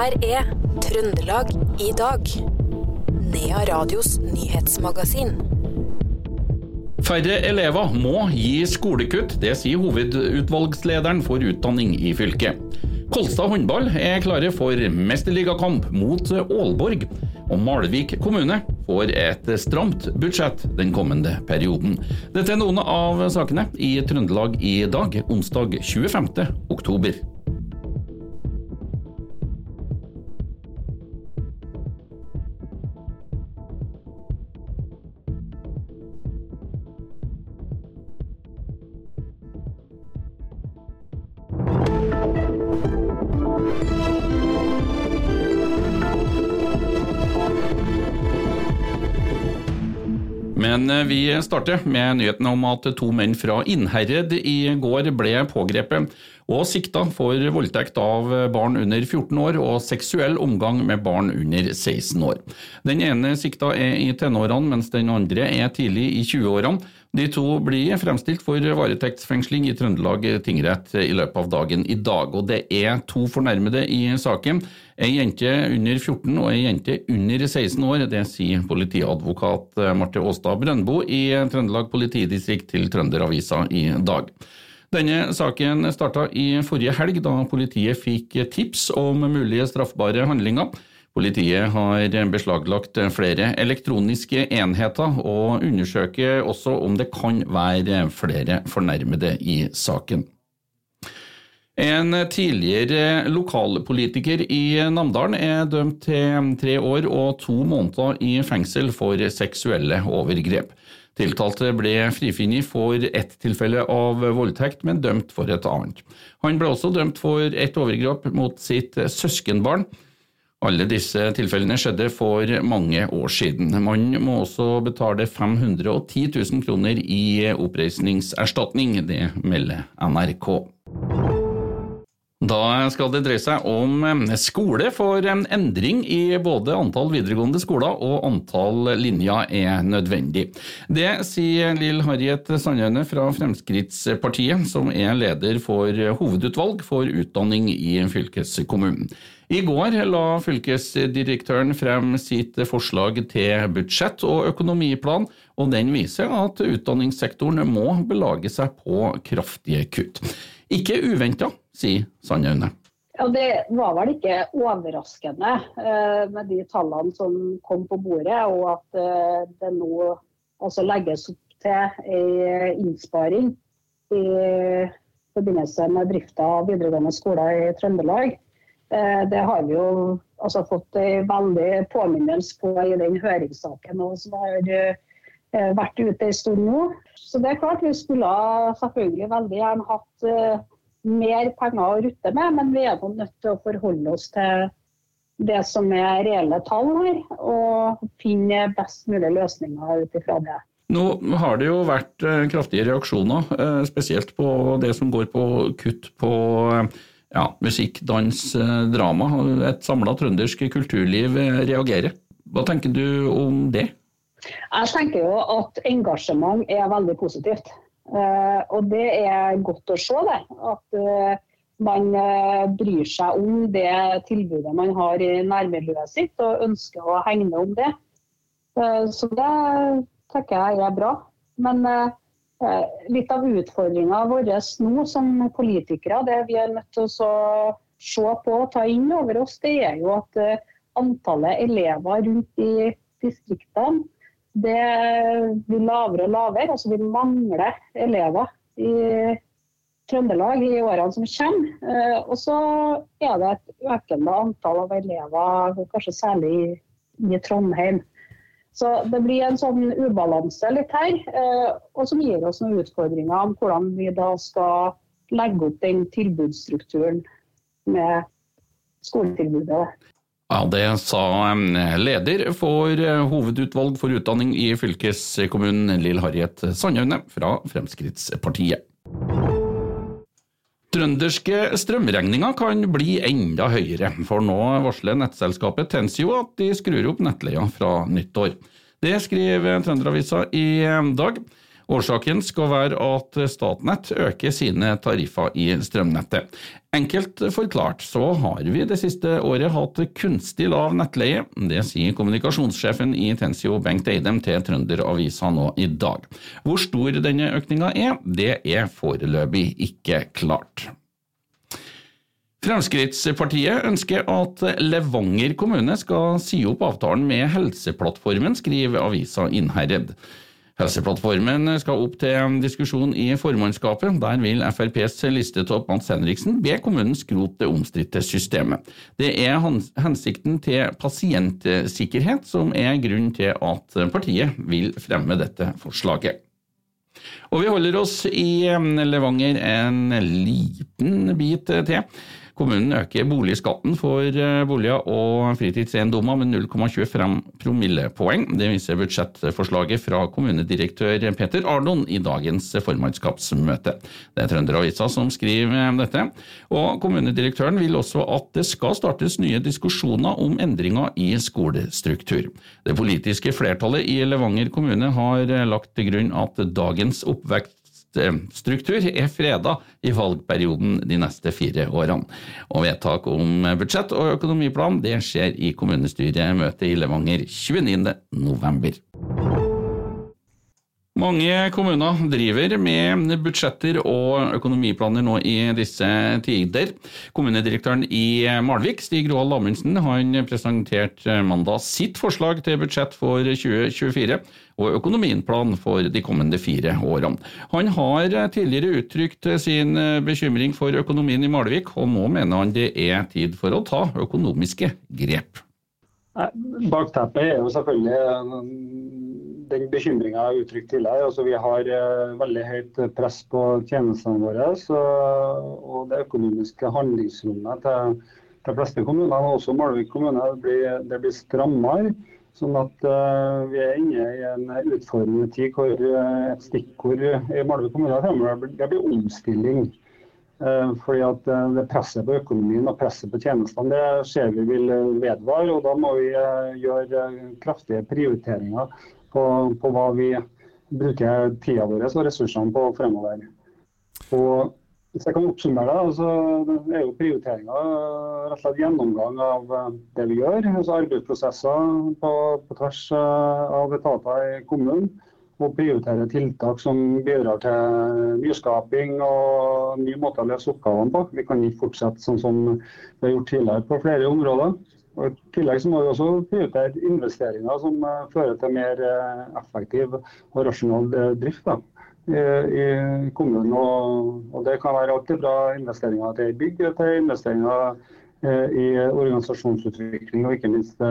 her er Trøndelag i dag. Nea Radios nyhetsmagasin. Færre elever må gi skolekutt, det sier hovedutvalgslederen for utdanning i fylket. Kolstad håndball er klare for mesterligakamp mot Aalborg. Og Malvik kommune får et stramt budsjett den kommende perioden. Dette er noen av sakene i Trøndelag i dag, onsdag 25. oktober. Men eh, vi starter med nyheten om at to menn fra Innherred i går ble pågrepet og sikta for voldtekt av barn under 14 år og seksuell omgang med barn under 16 år. Den ene sikta er i tenårene, mens den andre er tidlig i 20-årene. De to blir fremstilt for varetektsfengsling i Trøndelag tingrett i løpet av dagen i dag. Og det er to fornærmede i saken. Ei jente under 14 og ei jente under 16 år. Det sier politiadvokat Marte Aastad Brøndbo i Trøndelag politidistrikt til Trønderavisa i dag. Denne saken starta i forrige helg, da politiet fikk tips om mulige straffbare handlinger. Politiet har beslaglagt flere elektroniske enheter, og undersøker også om det kan være flere fornærmede i saken. En tidligere lokalpolitiker i Namdalen er dømt til tre år og to måneder i fengsel for seksuelle overgrep. Tiltalte ble frifunnet for ett tilfelle av voldtekt, men dømt for et annet. Han ble også dømt for et overgrep mot sitt søskenbarn. Alle disse tilfellene skjedde for mange år siden. Mannen må også betale 510 000 kroner i oppreisningserstatning, det melder NRK. Da skal det dreie seg om skole, for en endring i både antall videregående skoler og antall linjer er nødvendig. Det sier Lill Harriet Sandøyne fra Fremskrittspartiet, som er leder for hovedutvalg for utdanning i fylkeskommunen. I går la fylkesdirektøren frem sitt forslag til budsjett og økonomiplan, og den viser at utdanningssektoren må belage seg på kraftige kutt. Ikke uventa sier Sandaune. Ja, Det var vel ikke overraskende eh, med de tallene som kom på bordet, og at eh, det nå altså legges opp til en innsparing i forbindelse med drifta av videregående skoler i Trøndelag. Eh, det har vi jo altså, fått en veldig påminnelse på i den høringssaken som har eh, vært ute en stund nå. Så det er klart Vi skulle selvfølgelig veldig gjerne hatt eh, mer penger å rutte med, men vi er nødt til å forholde oss til det som er reelle tall her, og finne best mulig løsninger ut ifra det. Nå har det jo vært kraftige reaksjoner, spesielt på det som går på kutt på ja, musikk, dans, drama. Et samla trøndersk kulturliv reagerer. Hva tenker du om det? Jeg tenker jo at engasjement er veldig positivt. Uh, og det er godt å se, det. At man bryr seg om det tilbudet man har i nærmiljøet sitt, og ønsker å hegne om det. så det tenker jeg er bra. Men litt av utfordringa vår nå som politikere, det vi er nødt til å se på og ta inn over oss, det er jo at antallet elever rundt i distriktene det blir lavere og lavere. Altså vi mangler elever i Trøndelag i årene som kommer. Eh, og så er det et økende antall av elever, kanskje særlig i, Trondheim. Så det blir en sånn ubalanse litt her, eh, og som gir oss noen utfordringer om hvordan vi da skal legge opp den tilbudsstrukturen med skoletilbudet. Ja, Det sa leder for eh, hovedutvalg for utdanning i fylkeskommunen Lill Harriet Sandaune fra Fremskrittspartiet. Trønderske strømregninger kan bli enda høyere, for nå varsler nettselskapet Tensio at de skrur opp nettleia fra nyttår. Det skriver Trønderavisa i dag. Årsaken skal være at Statnett øker sine tariffer i strømnettet. Enkelt forklart så har vi det siste året hatt kunstig lav nettleie. Det sier kommunikasjonssjefen i Tensio Bengt Eidem til Trønderavisa nå i dag. Hvor stor denne økninga er, det er foreløpig ikke klart. Fremskrittspartiet ønsker at Levanger kommune skal si opp avtalen med Helseplattformen, skriver avisa Innherred. Helseplattformen skal opp til diskusjon i formannskapet. Der vil FrPs listetopp Mats Henriksen be kommunen skrote det omstridte systemet. Det er hensikten til pasientsikkerhet som er grunnen til at partiet vil fremme dette forslaget. Og vi holder oss i Levanger en liten bit til. Kommunen øker boligskatten for eh, boliger og fritidseiendommer med 0,25 promillepoeng. Det viser budsjettforslaget fra kommunedirektør Peter Arnon i dagens formannskapsmøte. Det er Trønderavisa som skriver dette. Og Kommunedirektøren vil også at det skal startes nye diskusjoner om endringer i skolestruktur. Det politiske flertallet i Levanger kommune har lagt til grunn at dagens oppvekst budsjettstruktur er freda i valgperioden de neste fire årene. Og Vedtak om budsjett og økonomiplan det skjer i kommunestyremøtet i Levanger 29.11. Mange kommuner driver med budsjetter og økonomiplaner nå i disse tider. Kommunedirektøren i Malvik, Stig Roald Amundsen, han presenterte mandag sitt forslag til budsjett for 2024 og økonomiplan for de kommende fire årene. Han har tidligere uttrykt sin bekymring for økonomien i Malvik, og nå mener han det er tid for å ta økonomiske grep. Bakteppet er jo selvfølgelig den bekymringa jeg uttrykt tidligere. Altså, vi har uh, veldig høyt press på tjenestene våre. Så, og det økonomiske handlingsrommet til de fleste kommunene, også Malvik kommune, det blir, det blir strammere. Sånn at uh, vi er inne i en utfordrende tid hvor uh, et stikkord i Malvik kommune fremover det blir omstilling. Uh, fordi at det Presset på økonomien og presset på tjenestene det ser vi vil vedvare. og Da må vi gjøre kraftige prioriteringer på, på hva vi bruker tida vår og ressursene på fremover. Og hvis jeg kan oppsummere det, altså, det er jo prioriteringa rett og slett gjennomgang av det vi gjør. altså Arbeidsprosesser på, på tvers eh, av etater i kommunen. Og prioritere tiltak som bidrar til nyskaping og nye måter å løse oppgavene på. Vi kan ikke fortsette sånn som vi har gjort tidligere på flere områder. Og I tillegg så må vi også prioritere investeringer som uh, fører til mer uh, effektiv og rasjonal uh, drift da, i, kommunen. Og, Det kan være alt fra investeringer til bygg til investeringer i organisasjonsutvikling og ikke minst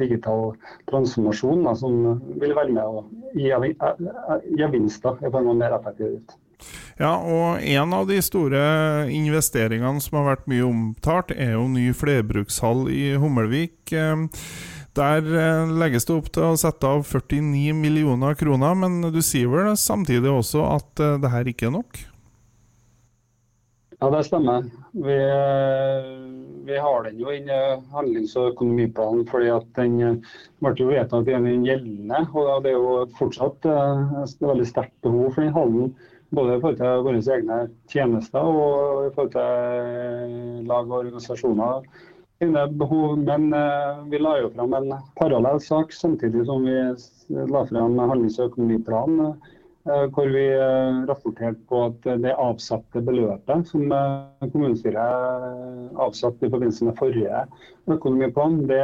digital transformasjon, da, som vil være med å gi gevinster i form av mer effektiv drift. Ja, og en av de store investeringene som har vært mye omtalt, er jo ny flerbrukshall i Hummelvik. Eh, der eh, legges det opp til å sette av 49 millioner kroner, men du sier vel samtidig også at eh, det her ikke er nok? Ja, det stemmer. Vi, vi har den jo inn i handlings- og økonomiplanen fordi at den ble jo vedtatt i den gjeldende. og Det er jo fortsatt et veldig sterkt behov for den hallen både i forhold til våre egne tjenester og i forhold til lag og organisasjoner. Behov, Men eh, vi la jo fram en parallell sak samtidig som vi la fram handlings- og økonomiplanen Eh, hvor vi eh, rapporterte på at det avsatte beløpet som eh, kommunestyret avsatte i forbindelse med forrige økonomiplan, det,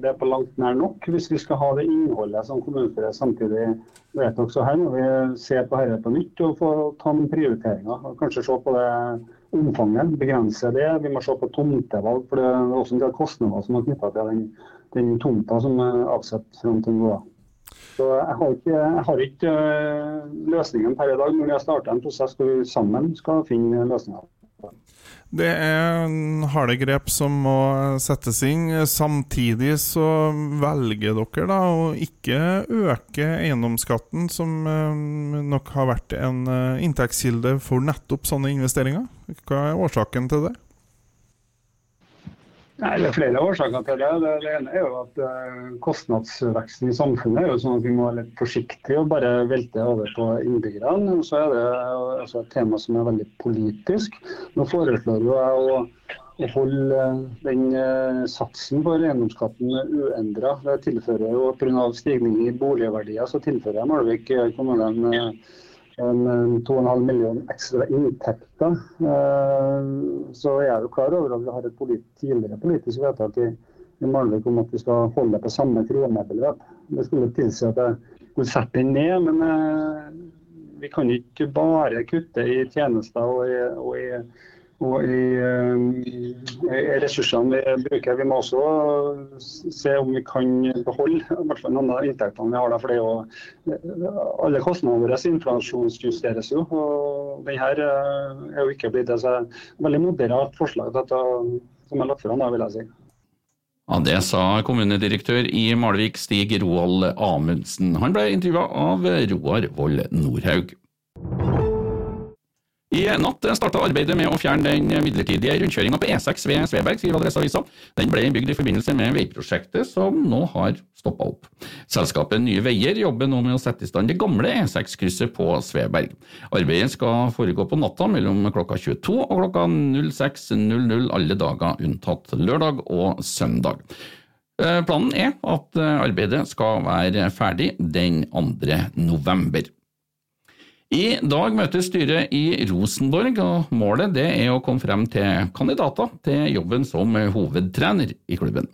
det, er på langt nær nok hvis vi skal ha det innholdet som kommunestyret samtidig vedtok. Så her må vi se på dette på nytt og få ta noen prioriteringer. Kanskje se på det omfanget, begrense det. Vi må se på tomtevalg, for det er også en del kostnader som er knytta til den, den tomta som er avsatt fram til nå. Så jeg har ikke, jeg har ikke eh, løsningen per i dag, men jeg starta en prosess hvor vi sammen skal finne løsninger. Det er harde grep som må settes inn. Samtidig så velger dere da å ikke øke eiendomsskatten, som eh, nok har vært en eh, inntektskilde for nettopp sånne investeringer. Hva er årsaken til det? Nei, Det er flere årsaker til det. Det, det ene er jo at uh, Kostnadsveksten i samfunnet er jo sånn at vi må være litt forsiktige og bare velte over på innbyggerne. Så er det altså et tema som er veldig politisk. Nå foreslår jo jeg å, å holde den uh, satsen for eiendomsskatten uendra. Det tilfører jo pga. stigning i boligverdier, så tilfører jeg Malvik kommune en en 2,5 million ekstra inntekter. Eh, så jeg er jo klar over at vi har et tidligere politisk vedtak i, i Malvik om at vi skal holde på samme kronebeløp. Det skulle tilsi at jeg skulle sette den ned, men eh, vi kan ikke bare kutte i tjenester og i, og i og i, eh, ressursene vi bruker. Vi må også se om vi kan beholde i hvert fall noen av inntektene vi har. Der, for det jo, Alle kostnadene våre inflasjonsjusteres jo. og den her eh, er jo ikke blitt det. Så veldig moderat forslag dette, som er lagt fram, vil jeg si. Ja, Det sa kommunedirektør i Malvik, Stig Roald Amundsen. Han ble intervjua av Roar Vold Nordhaug. I natt starta arbeidet med å fjerne den midlertidige rundkjøringa på E6 ved Sveberg, skriver Adresseavisa. Den ble bygd i forbindelse med veiprosjektet som nå har stoppa opp. Selskapet Nye Veier jobber nå med å sette i stand det gamle E6-krysset på Sveberg. Arbeidet skal foregå på natta mellom klokka 22 og klokka 06.00 alle dager unntatt lørdag og søndag. Eh, planen er at arbeidet skal være ferdig den 2. november. I dag møtes styret i Rosenborg, og målet er å komme frem til kandidater til jobben som hovedtrener i klubben.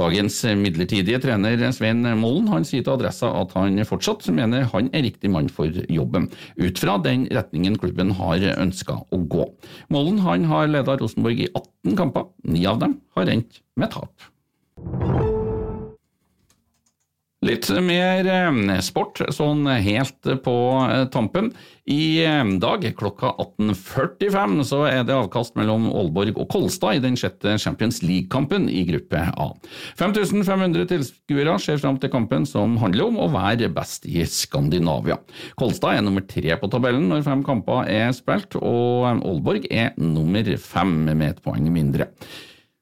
Dagens midlertidige trener Svein Mollen han sier til Adressa at han fortsatt mener han er riktig mann for jobben, ut fra den retningen klubben har ønska å gå. Mollen han har leda Rosenborg i 18 kamper, ni av dem har endt med tap. Litt mer eh, sport, sånn helt på eh, tampen. I eh, dag klokka 18.45 så er det avkast mellom Aalborg og Kolstad i den sjette Champions League-kampen i gruppe A. 5500 tilskuere ser fram til kampen som handler om å være best i Skandinavia. Kolstad er nummer tre på tabellen når fem kamper er spilt, og Aalborg er nummer fem med et poeng mindre.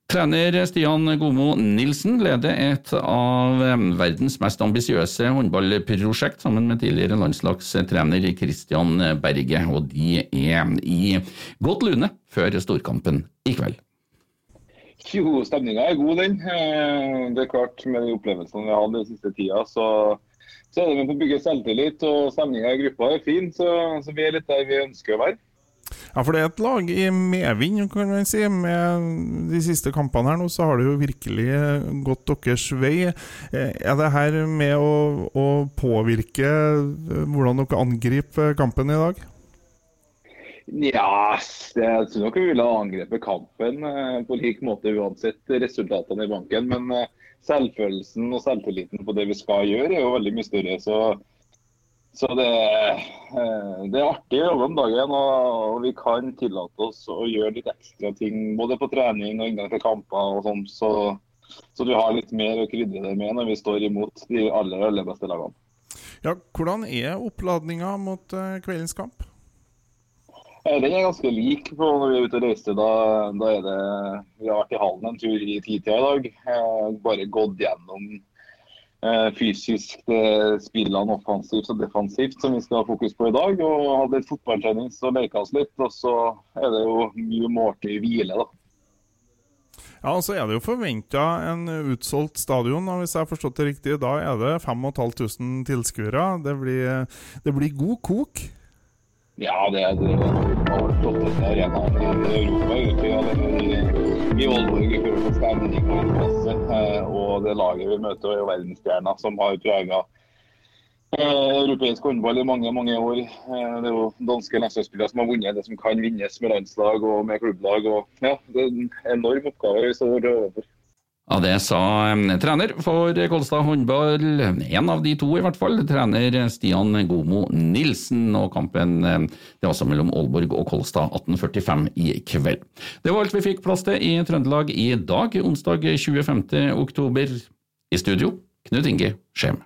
Trener Stian Gomo Nilsen leder et av verdens mest ambisiøse håndballprosjekt sammen med tidligere landslagstrener Christian Berge, og de er i godt lune før storkampen i kveld. Jo, stemninga er god, den. Eh, det er klart, Med de opplevelsene vi har hatt den siste tida, så, så, er det med på å bygge selvtillit. Og stemninga i gruppa er fin, så, så vi er litt der vi ønsker å være. Ja, for det er et lag i medvind, kan man si. Med de siste kampene her nå, så har det jo virkelig gått deres vei. Eh, er det her med å, å påvirke eh, hvordan dere angriper kampen i dag? Ja, jeg tror nok vi ville ha angrepet kampen eh, på lik måte uansett resultatene i banken. Men selvfølelsen og selvtilliten på det vi skal gjøre, er jo veldig mye større. så så det, eh, det, er artig å jobbe om dagen, og vi kan tillate oss å gjøre litt ekstra ting. Både på trening og inngang til kamper og sånn. Så, så, du har litt mer å krydre det med når vi står imot de aller, aller beste lagene. Ja, hvordan er oppladninga mot uh, kveldens kamp? Eh, den er ganske lik på når vi er ute og reiser. Da, da er det, vi har vært i hallen en tur i titida i dag. Bare gått gjennom Eh, fysisk spillene offensivt og defensivt som vi skal ha fokus på i dag. og Hadde litt fotballtrening så leka oss litt. Og så er det jo mye måltid hvile, da. Ja, og så er det jo forventa en utsolgt stadion, og hvis jeg har forstått det riktig. Da er det 5500 tilskuere. Det, det, blir god kok? Ja, det det flotteste arenaen i Europa. Ute, i, Aalborg i forhold stemning og interesse. Eh, og det laget vi møter, er jo verdensstjerner som har prega eh, europeisk håndball i mange mange år. Eh, det er jo danske landslagsspillere som har vunnet det som kan vinnes med landslag og med klubblag. og ja, Det er en enorm oppgave vi står overfor. Ja, Det sa trener for Kolstad håndball, en av de to i hvert fall, trener Stian Gomo Nilsen. Og kampen det var så mellom Aalborg og Kolstad 18.45 i kveld. Det var alt vi fikk plass til i Trøndelag i dag, onsdag 25. oktober. I studio, Knut Inge Skjem.